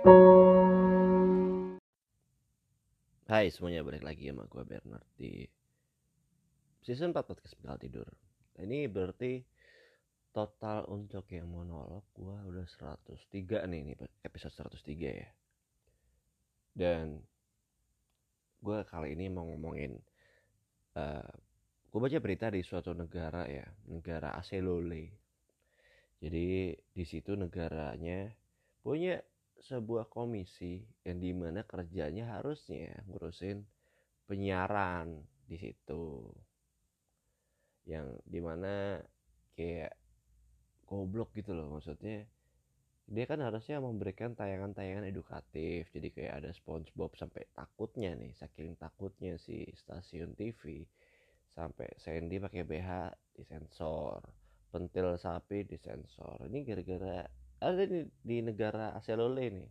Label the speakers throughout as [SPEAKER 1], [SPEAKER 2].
[SPEAKER 1] Hai semuanya balik lagi sama gue Bernard di season 4 podcast Bekal Tidur. Ini berarti total untuk yang monolog gue udah 103 nih ini episode 103 ya. Dan gue kali ini mau ngomongin uh, eh, Gue baca berita di suatu negara ya Negara Aselole Jadi di situ negaranya punya sebuah komisi yang di mana kerjanya harusnya ngurusin penyiaran di situ. Yang di mana kayak goblok gitu loh maksudnya dia kan harusnya memberikan tayangan-tayangan edukatif. Jadi kayak ada SpongeBob sampai takutnya nih saking takutnya si stasiun TV sampai Sandy pakai BH disensor pentil sapi disensor. Ini gara-gara ada di, di negara Aselole nih.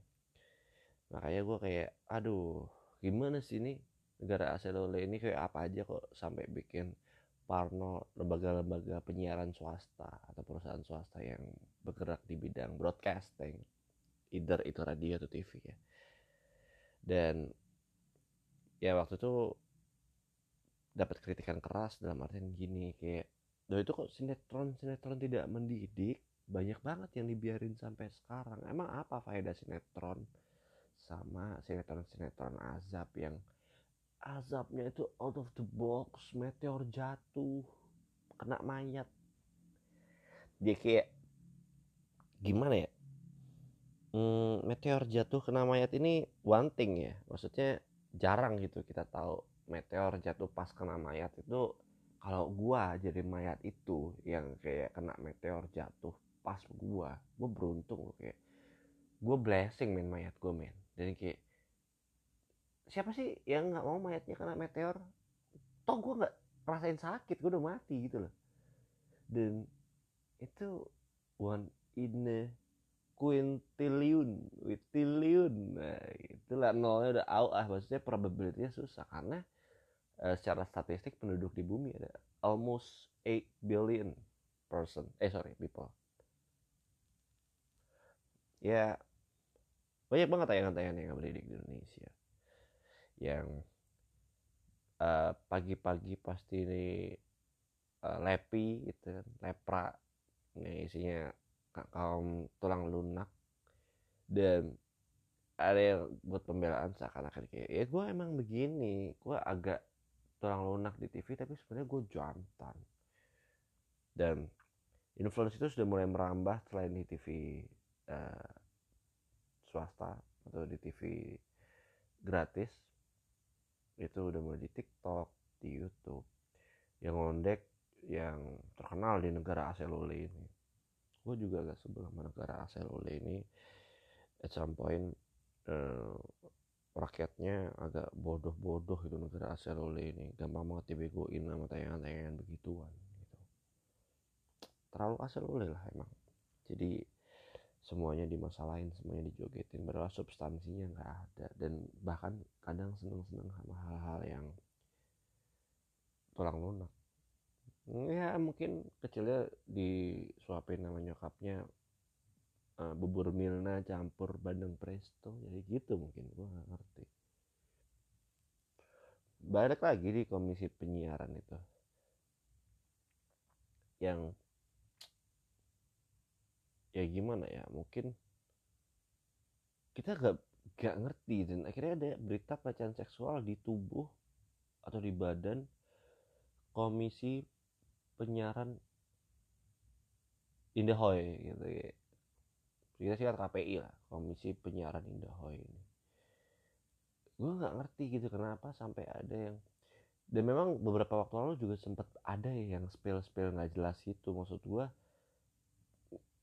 [SPEAKER 1] Makanya gue kayak aduh gimana sih ini negara Aselole ini kayak apa aja kok sampai bikin parno lembaga-lembaga penyiaran swasta atau perusahaan swasta yang bergerak di bidang broadcasting either itu radio atau TV ya. Dan ya waktu itu dapat kritikan keras dalam artian gini kayak do itu kok sinetron sinetron tidak mendidik banyak banget yang dibiarin sampai sekarang. Emang apa faedah sinetron sama sinetron-sinetron azab yang azabnya itu out of the box meteor jatuh kena mayat. Dia kayak gimana ya? Hmm, meteor jatuh kena mayat ini one thing ya. Maksudnya jarang gitu kita tahu meteor jatuh pas kena mayat itu. Kalau gua jadi mayat itu yang kayak kena meteor jatuh pas gue gue beruntung kayak gue blessing main mayat gue men. Dan kayak siapa sih yang nggak mau mayatnya kena meteor? Toh gue nggak rasain sakit gue udah mati gitu loh. Dan itu one in a quintillion quintillion. Nah itulah nolnya udah out ah maksudnya probability susah. Karena uh, secara statistik penduduk di bumi ada almost 8 billion person eh sorry people ya banyak banget tayangan-tayangan yang mendidik di Indonesia. Yang uh, pagi-pagi pasti ini uh, lepi gitu kan lepra. Ini isinya kaum tulang lunak. Dan ada yang buat pembelaan seakan-akan kayak ya gue emang begini. Gue agak tulang lunak di TV tapi sebenarnya gue jantan. Dan influence itu sudah mulai merambah selain di TV uh, swasta atau di TV gratis itu udah mulai di TikTok, di YouTube yang ngondek yang terkenal di negara Aselole ini. Gue juga agak sebel sama negara Aselole ini. At some point uh, rakyatnya agak bodoh-bodoh itu negara Aselole ini. Gampang banget dibegoin sama tayangan-tayangan begituan gitu. Terlalu Aselole lah emang. Jadi semuanya dimasalahin semuanya dijogetin padahal substansinya nggak ada. Dan bahkan kadang seneng-seneng sama hal-hal yang tulang lunak. Ya mungkin kecilnya disuapin nama nyokapnya uh, bubur milna campur bandeng presto. Jadi gitu mungkin gue nggak ngerti. Balik lagi di komisi penyiaran itu. Yang ya gimana ya mungkin kita gak gak ngerti dan akhirnya ada berita pelecehan seksual di tubuh atau di badan komisi penyiaran Indahoy gitu ya. Kita sih KPI lah komisi penyiaran Indahoy ini. Gue nggak ngerti gitu kenapa sampai ada yang dan memang beberapa waktu lalu juga sempat ada yang spill spill nggak jelas itu maksud gue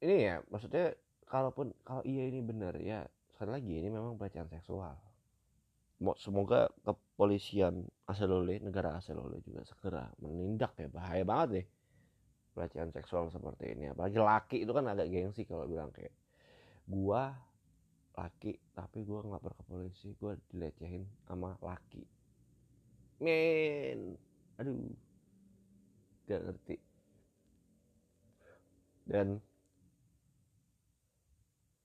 [SPEAKER 1] ini ya maksudnya kalaupun kalau iya ini benar ya sekali lagi ini memang pelecehan seksual. Semoga kepolisian Aselole negara Aselole juga segera menindak ya. Bahaya banget deh pelecehan seksual seperti ini. Apalagi laki itu kan agak gengsi kalau bilang kayak gua laki tapi gua nggak ke polisi gua dilecehin sama laki. Men aduh gak ngerti. Dan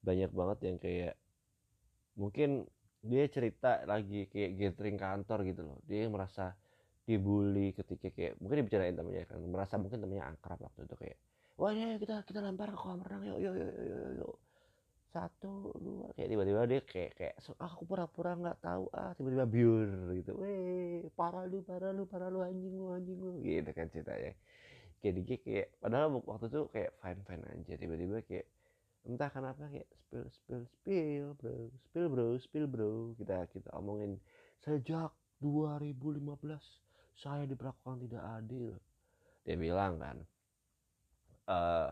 [SPEAKER 1] banyak banget yang kayak mungkin dia cerita lagi kayak gathering kantor gitu loh. Dia merasa dibully ketika kayak mungkin dibicarain temennya kan merasa mungkin temennya akrab waktu itu kayak wah ya kita kita lempar ke kolam renang yuk yuk yuk yuk, yuk. satu dua kayak tiba-tiba dia kayak kayak ah, aku pura-pura nggak tahu ah tiba-tiba biur gitu. Weh parah lu parah lu parah lu anjing lu anjing lu. Gitu kan ceritanya. Kayak dia kayak padahal waktu itu kayak fine fine aja tiba-tiba kayak entah kenapa kayak spill spill spill bro spill bro spill bro kita kita omongin. Sejak 2015 saya diperlakukan tidak adil. Dia bilang kan uh,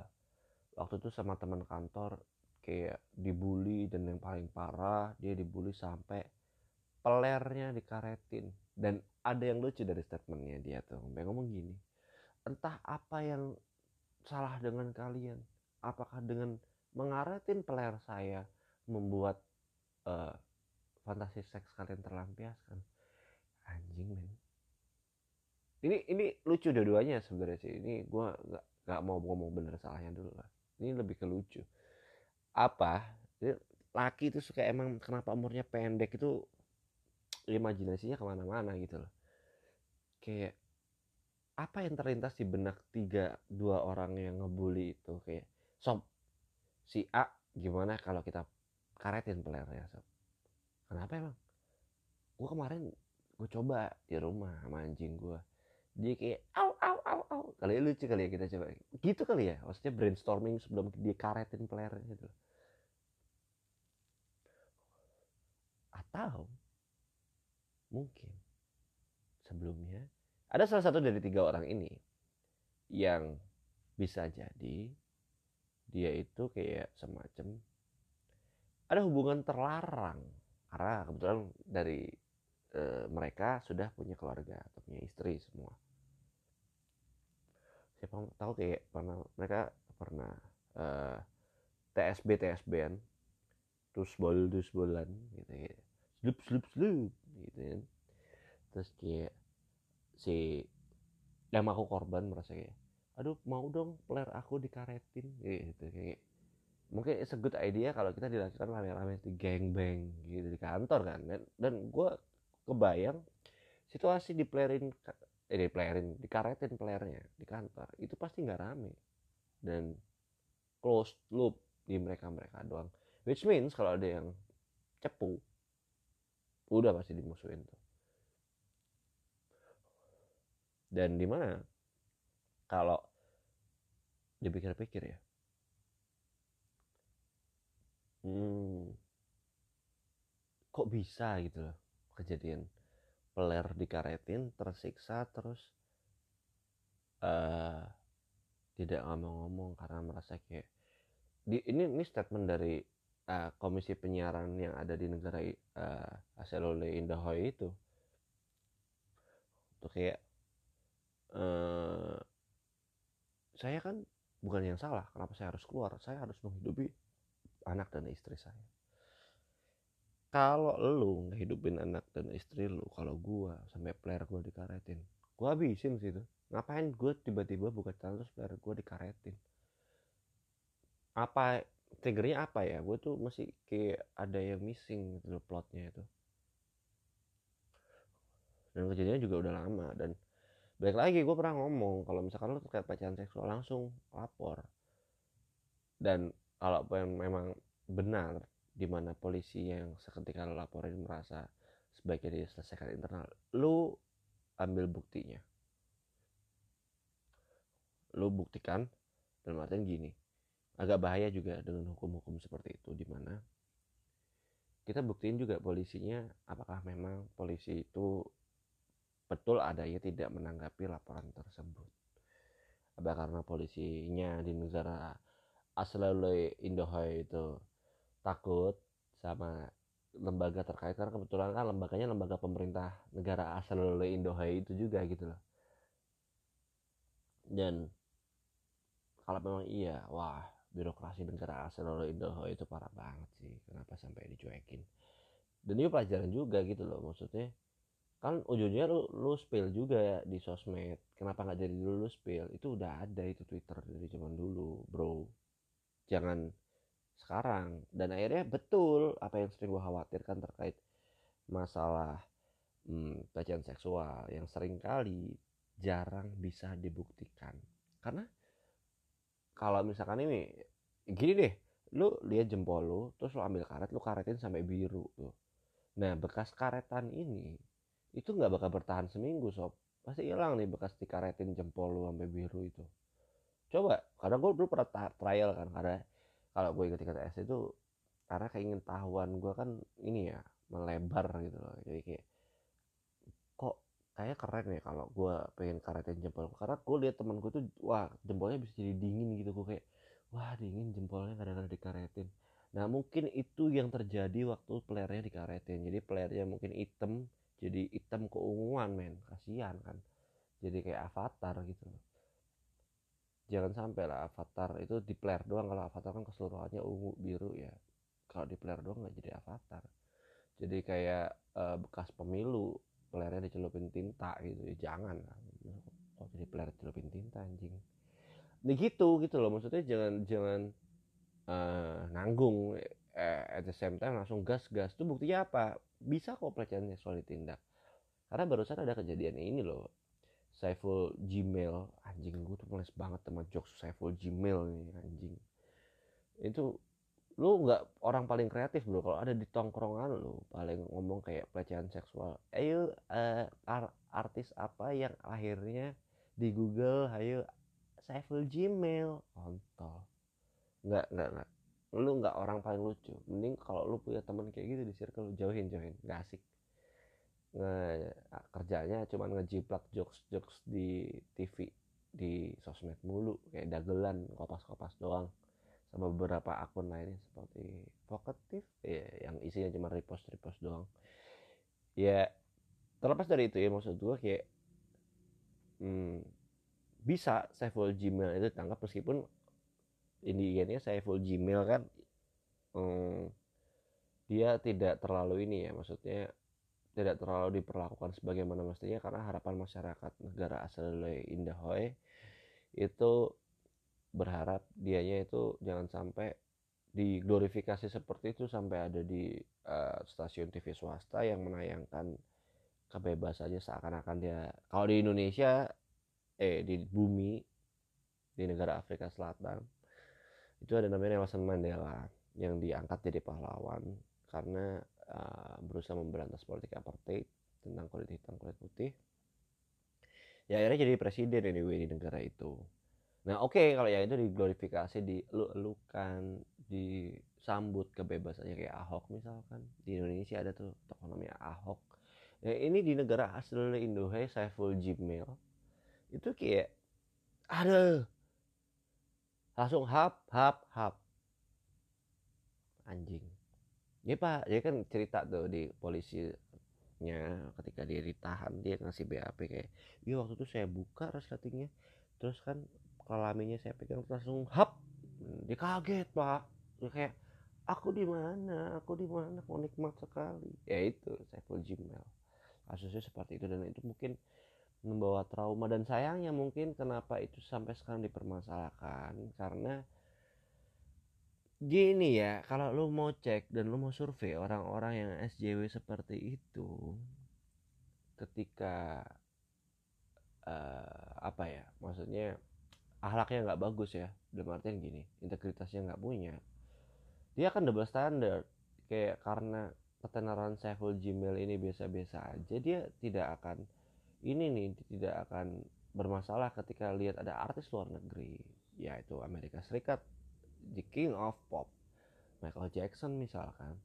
[SPEAKER 1] waktu itu sama teman kantor kayak dibully dan yang paling parah dia dibully sampai pelernya dikaretin. Dan ada yang lucu dari statementnya dia tuh. Sampai ngomong gini entah apa yang salah dengan kalian apakah dengan mengaretin peler saya membuat uh, fantasi seks kalian terlampiaskan. Anjing men. Ini ini lucu dua-duanya sebenarnya sih. Ini gue nggak nggak mau ngomong bener salahnya dulu lah. Ini lebih ke lucu. Apa? Laki itu suka emang kenapa umurnya pendek itu imajinasinya ke mana-mana gitu loh. Kayak apa yang terlintas di benak tiga dua orang yang ngebully itu? Kayak sob si A gimana kalau kita karetin pelernya sob? Kenapa emang? Gue kemarin gue coba di rumah sama anjing gue dia kayak au au au au. Kali ya lucu kali ya kita coba. Gitu kali ya maksudnya brainstorming sebelum dia karetin pelernya gitu atau mungkin sebelumnya ada salah satu dari tiga orang ini yang bisa jadi dia itu kayak semacam ada hubungan terlarang. Karena kebetulan dari e, mereka sudah punya keluarga atau punya istri semua. Siapa tahu kayak pernah mereka pernah uh, TSB TSBan terus bol terus bolan gitu ya. Slup slup slup gitu kan. Terus kayak si yang aku korban merasa kayak aduh mau dong peler aku dikaretin. Gitu kayak mungkin it's a good idea kalau kita dilakukan rame-rame di bang gitu di kantor kan dan, dan gue kebayang situasi di pelerin eh dipelerin dikaretin pelernya di kantor itu pasti nggak rame. Dan closed loop di mereka mereka doang. Which means kalau ada yang cepu udah pasti dimusuhin tuh. Dan di mana kalau dipikir-pikir ya. Hmm, kok bisa gitu loh kejadian peler dikaretin tersiksa terus uh, tidak ngomong-ngomong karena merasa kayak di, ini ini statement dari uh, komisi penyiaran yang ada di negara uh, Aselole Indahoy itu. Tuh kayak uh, saya kan bukan yang salah kenapa saya harus keluar? Saya harus menghidupi anak dan istri saya. Kalau lu ngehidupin anak dan istri lu kalau gua sampai player gua dikaretin gua habisin situ ngapain gua tiba-tiba buka channel terus player gua dikaretin? Apa triggernya apa ya? Gue tuh masih kayak ada yang missing gitu plotnya itu. Dan kejadiannya juga udah lama dan balik lagi gue pernah ngomong kalau misalkan lo terkait pelecehan seksual langsung lapor. Dan kalau memang benar di mana polisi yang seketika laporin merasa sebaiknya diselesaikan internal lu ambil buktinya. Lu buktikan dan artian gini agak bahaya juga dengan hukum-hukum seperti itu di mana kita buktiin juga polisinya apakah memang polisi itu betul adanya tidak menanggapi laporan tersebut. Apa karena polisinya di negara asal Indohoy itu takut sama lembaga terkait. Karena kebetulan kan lembaganya lembaga pemerintah negara asal oleh Indohay itu juga gitu loh. Dan kalau memang iya wah birokrasi negara asal oleh Indohay itu parah banget sih. Kenapa sampai dicuekin? Dan ini pelajaran juga gitu loh maksudnya kan ujungnya lu, lu spill juga ya di sosmed. Kenapa nggak jadi dulu lu spill? Itu udah ada itu twitter dari zaman dulu bro. Jangan sekarang. Dan akhirnya betul apa yang sering gue khawatirkan terkait masalah hmm, pelecehan seksual yang sering kali jarang bisa dibuktikan. Karena kalau misalkan ini gini deh lu lihat jempol lu terus lu ambil karet lu karetin sampai biru tuh. Nah bekas karetan ini itu nggak bakal bertahan seminggu sob. Pasti hilang nih bekas dikaretin jempol lu sampai biru itu. Coba karena gue dulu pernah trial kan karena kalau gue inget SD itu karena keingin tahuan gue kan ini ya melebar gitu loh. Jadi kayak kok kayak keren ya kalau gue pengen karetin jempol karena gue lihat temen gue tuh wah jempolnya bisa jadi dingin gitu. Gue kayak wah dingin jempolnya kadang-kadang dikaretin. Nah mungkin itu yang terjadi waktu playernya dikaretin. Jadi playernya mungkin hitam jadi hitam keunguan men. Kasihan kan. Jadi kayak avatar gitu. Loh jangan sampai lah avatar itu di player doang. Kalau avatar kan keseluruhannya ungu biru ya. Kalau di player doang nggak jadi avatar. Jadi kayak uh, bekas pemilu playernya dicelupin tinta gitu. Ya jangan lah. Kok jadi player dicelupin tinta anjing. Ini gitu gitu loh. Maksudnya jangan jangan uh, nanggung eh, at the same time langsung gas gas. Tuh buktinya apa? Bisa kok pelecehan seksual ditindak. Karena barusan ada kejadian ini loh. Saiful Gmail. Anjing gue tuh males banget sama jokes Saiful Gmail nih anjing. Itu lu nggak orang paling kreatif bro. Kalau ada di tongkrongan lu paling ngomong kayak pelecehan seksual. Ayo uh, artis apa yang akhirnya di Google ayo Saiful Gmail. Kontol. Nggak nggak nggak lu nggak orang paling lucu. Mending kalau lu punya teman kayak gitu di circle lu jauhin jauhin. Nggak asik. Kerjanya cuma ngejiplak jokes jokes di TV di sosmed mulu. Kayak dagelan kopas-kopas doang. Sama beberapa akun lainnya seperti Poketif ya yang isinya cuma repost repost doang. Ya terlepas dari itu ya maksud gue kayak hmm, bisa full Gmail itu tangkap meskipun ini saya full Gmail kan hmm, dia tidak terlalu ini ya maksudnya tidak terlalu diperlakukan sebagaimana mestinya karena harapan masyarakat negara asal Indahoe itu berharap dianya itu jangan sampai diglorifikasi seperti itu sampai ada di uh, stasiun TV swasta yang menayangkan kebebasannya seakan-akan dia kalau di Indonesia eh di bumi di negara Afrika Selatan itu ada namanya Nelson Mandela yang diangkat jadi pahlawan karena uh, berusaha memberantas politik apartheid tentang kulit hitam kulit putih. Ya akhirnya jadi presiden anyway di negara itu. Nah oke okay, kalau ya itu diglorifikasi dielu-elukan disambut kebebasannya kayak Ahok misalkan. Di Indonesia ada tuh tokoh namanya Ahok. Ya ini di negara asal Indonesia Saiful Jimel itu kayak ada langsung hap hap hap. Anjing. Ya pak dia kan cerita tuh di polisinya ketika dia ditahan dia ngasih BAP kayak iya waktu itu saya buka resletingnya terus kan kelaminnya saya pegang langsung hap. Dia kaget pak. Dia kayak aku di mana? Aku di mana? Kok nikmat sekali. Ya itu saya full Gmail. Kasusnya seperti itu dan itu mungkin membawa trauma dan sayangnya mungkin kenapa itu sampai sekarang dipermasalahkan karena gini ya kalau lu mau cek dan lu mau survei orang-orang yang SJW seperti itu ketika uh, apa ya maksudnya ahlaknya nggak bagus ya dalam artian gini integritasnya nggak punya dia akan double standard. Kayak karena ketenaran Saiful Gmail ini biasa-biasa aja dia tidak akan ini nih tidak akan bermasalah ketika lihat ada artis luar negeri yaitu Amerika Serikat The King of Pop Michael Jackson misalkan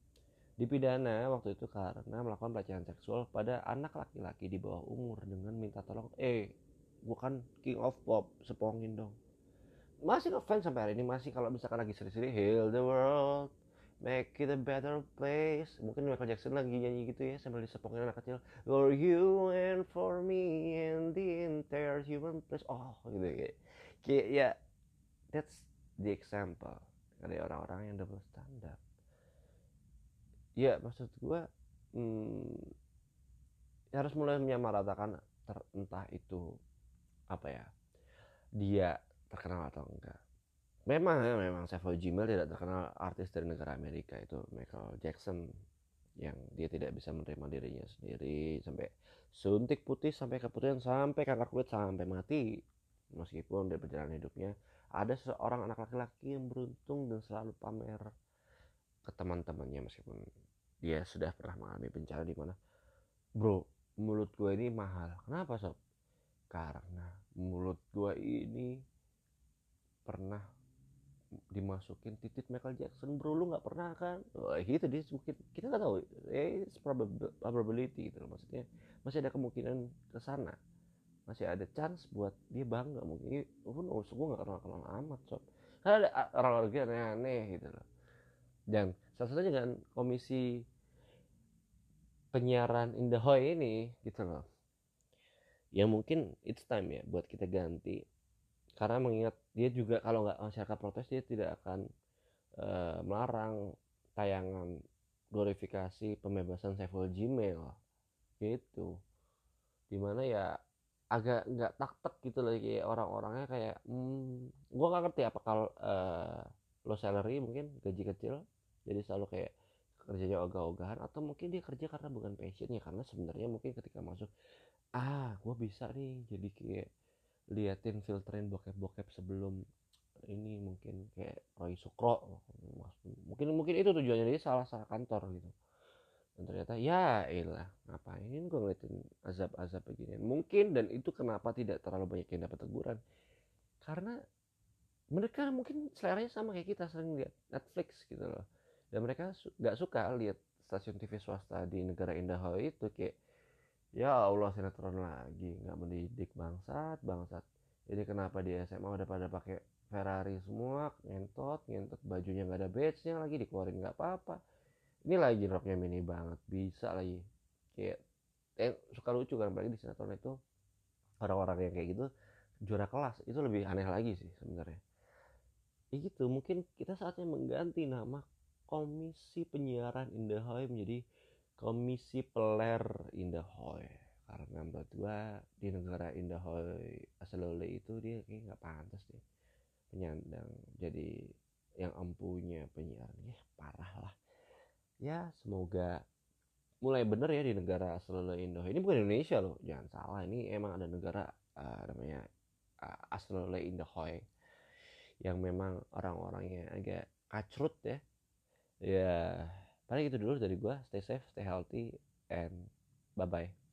[SPEAKER 1] dipidana waktu itu karena melakukan pelecehan seksual pada anak laki-laki di bawah umur dengan minta tolong eh bukan King of Pop sepongin dong. Masih ngefans sampai hari ini masih kalau misalkan lagi seri-seri Heal the World Make it a better place. Mungkin Michael Jackson lagi nyanyi gitu ya sambil disepongin anak kecil. For you and for me and the entire human place. Oh gitu kayak kayak ya that's the example. Dari orang-orang yang double standar ya maksud gue hmm, harus mulai menyamaratakan entah itu apa ya dia terkenal atau enggak memang ya memang. Saiful Jamil tidak terkenal artis dari negara Amerika itu. Michael Jackson yang dia tidak bisa menerima dirinya sendiri. Sampai suntik putih sampai keputusan sampai kanker kulit sampai mati. Meskipun di perjalanan hidupnya ada seorang anak laki-laki yang beruntung dan selalu pamer ke teman-temannya. Meskipun dia sudah pernah mengalami bencana di mana bro mulut gue ini mahal. Kenapa sob? Karena mulut gue ini pernah dimasukin titik Michael Jackson bro lu nggak pernah kan? Oh, gitu dia mungkin kita nggak tahu. Eh probability gitu loh maksudnya masih ada kemungkinan ke sana. Masih ada chance buat dia bangga mungkin. Pun oh gue nggak kenal kenal amat sob. Karena ada orang-orang aneh-aneh gitu loh. Dan salah satunya kan komisi penyiaran in the Hoy ini gitu loh. Yang mungkin it's time ya buat kita ganti karena mengingat dia juga kalau nggak masyarakat protes dia tidak akan uh, melarang tayangan glorifikasi pembebasan Saiful Gmail. Gitu. Di mana ya agak nggak tak gitu loh kayak orang-orangnya kayak hmm, gue nggak ngerti apa kalau uh, lo salary mungkin gaji kecil jadi selalu kayak kerjanya ogah-ogahan atau mungkin dia kerja karena bukan passionnya karena sebenarnya mungkin ketika masuk ah gue bisa nih jadi kayak liatin filterin bokep-bokep sebelum ini mungkin kayak Roy Sukro mungkin mungkin itu tujuannya dia salah salah kantor gitu. Dan ternyata ya ilah ngapain gue ngeliatin azab-azab begini? Mungkin dan itu kenapa tidak terlalu banyak yang dapat teguran. Karena mereka mungkin seleranya sama kayak kita sering lihat Netflix gitu loh. Dan mereka nggak suka lihat stasiun TV swasta di negara indah itu kayak ya Allah sinetron lagi. Nggak mendidik bangsat bangsat. Jadi kenapa di SMA udah pada pakai Ferrari semua ngentot ngentot bajunya nggak ada badge nya lagi dikeluarin nggak apa-apa. Ini lagi roknya mini banget bisa lagi. Kayak eh, suka lucu kan apalagi di sinetron itu orang-orang yang kayak gitu juara kelas. Itu lebih aneh lagi sih sebenarnya. Ya gitu mungkin kita saatnya mengganti nama komisi penyiaran Indahoy menjadi Komisi Peler Indahoy karena menurut gua di negara Indahoy Asalole itu dia kayak nggak pantas deh penyandang. Jadi yang empunya penyiaran ya parah lah. Ya semoga mulai bener ya di negara Asalole Indahoy ini bukan Indonesia loh jangan salah. Ini emang ada negara uh, namanya uh, Asalole Indahoy yang memang orang-orangnya agak kacrut ya. Ya paling itu dulu dari gue stay safe stay healthy and bye bye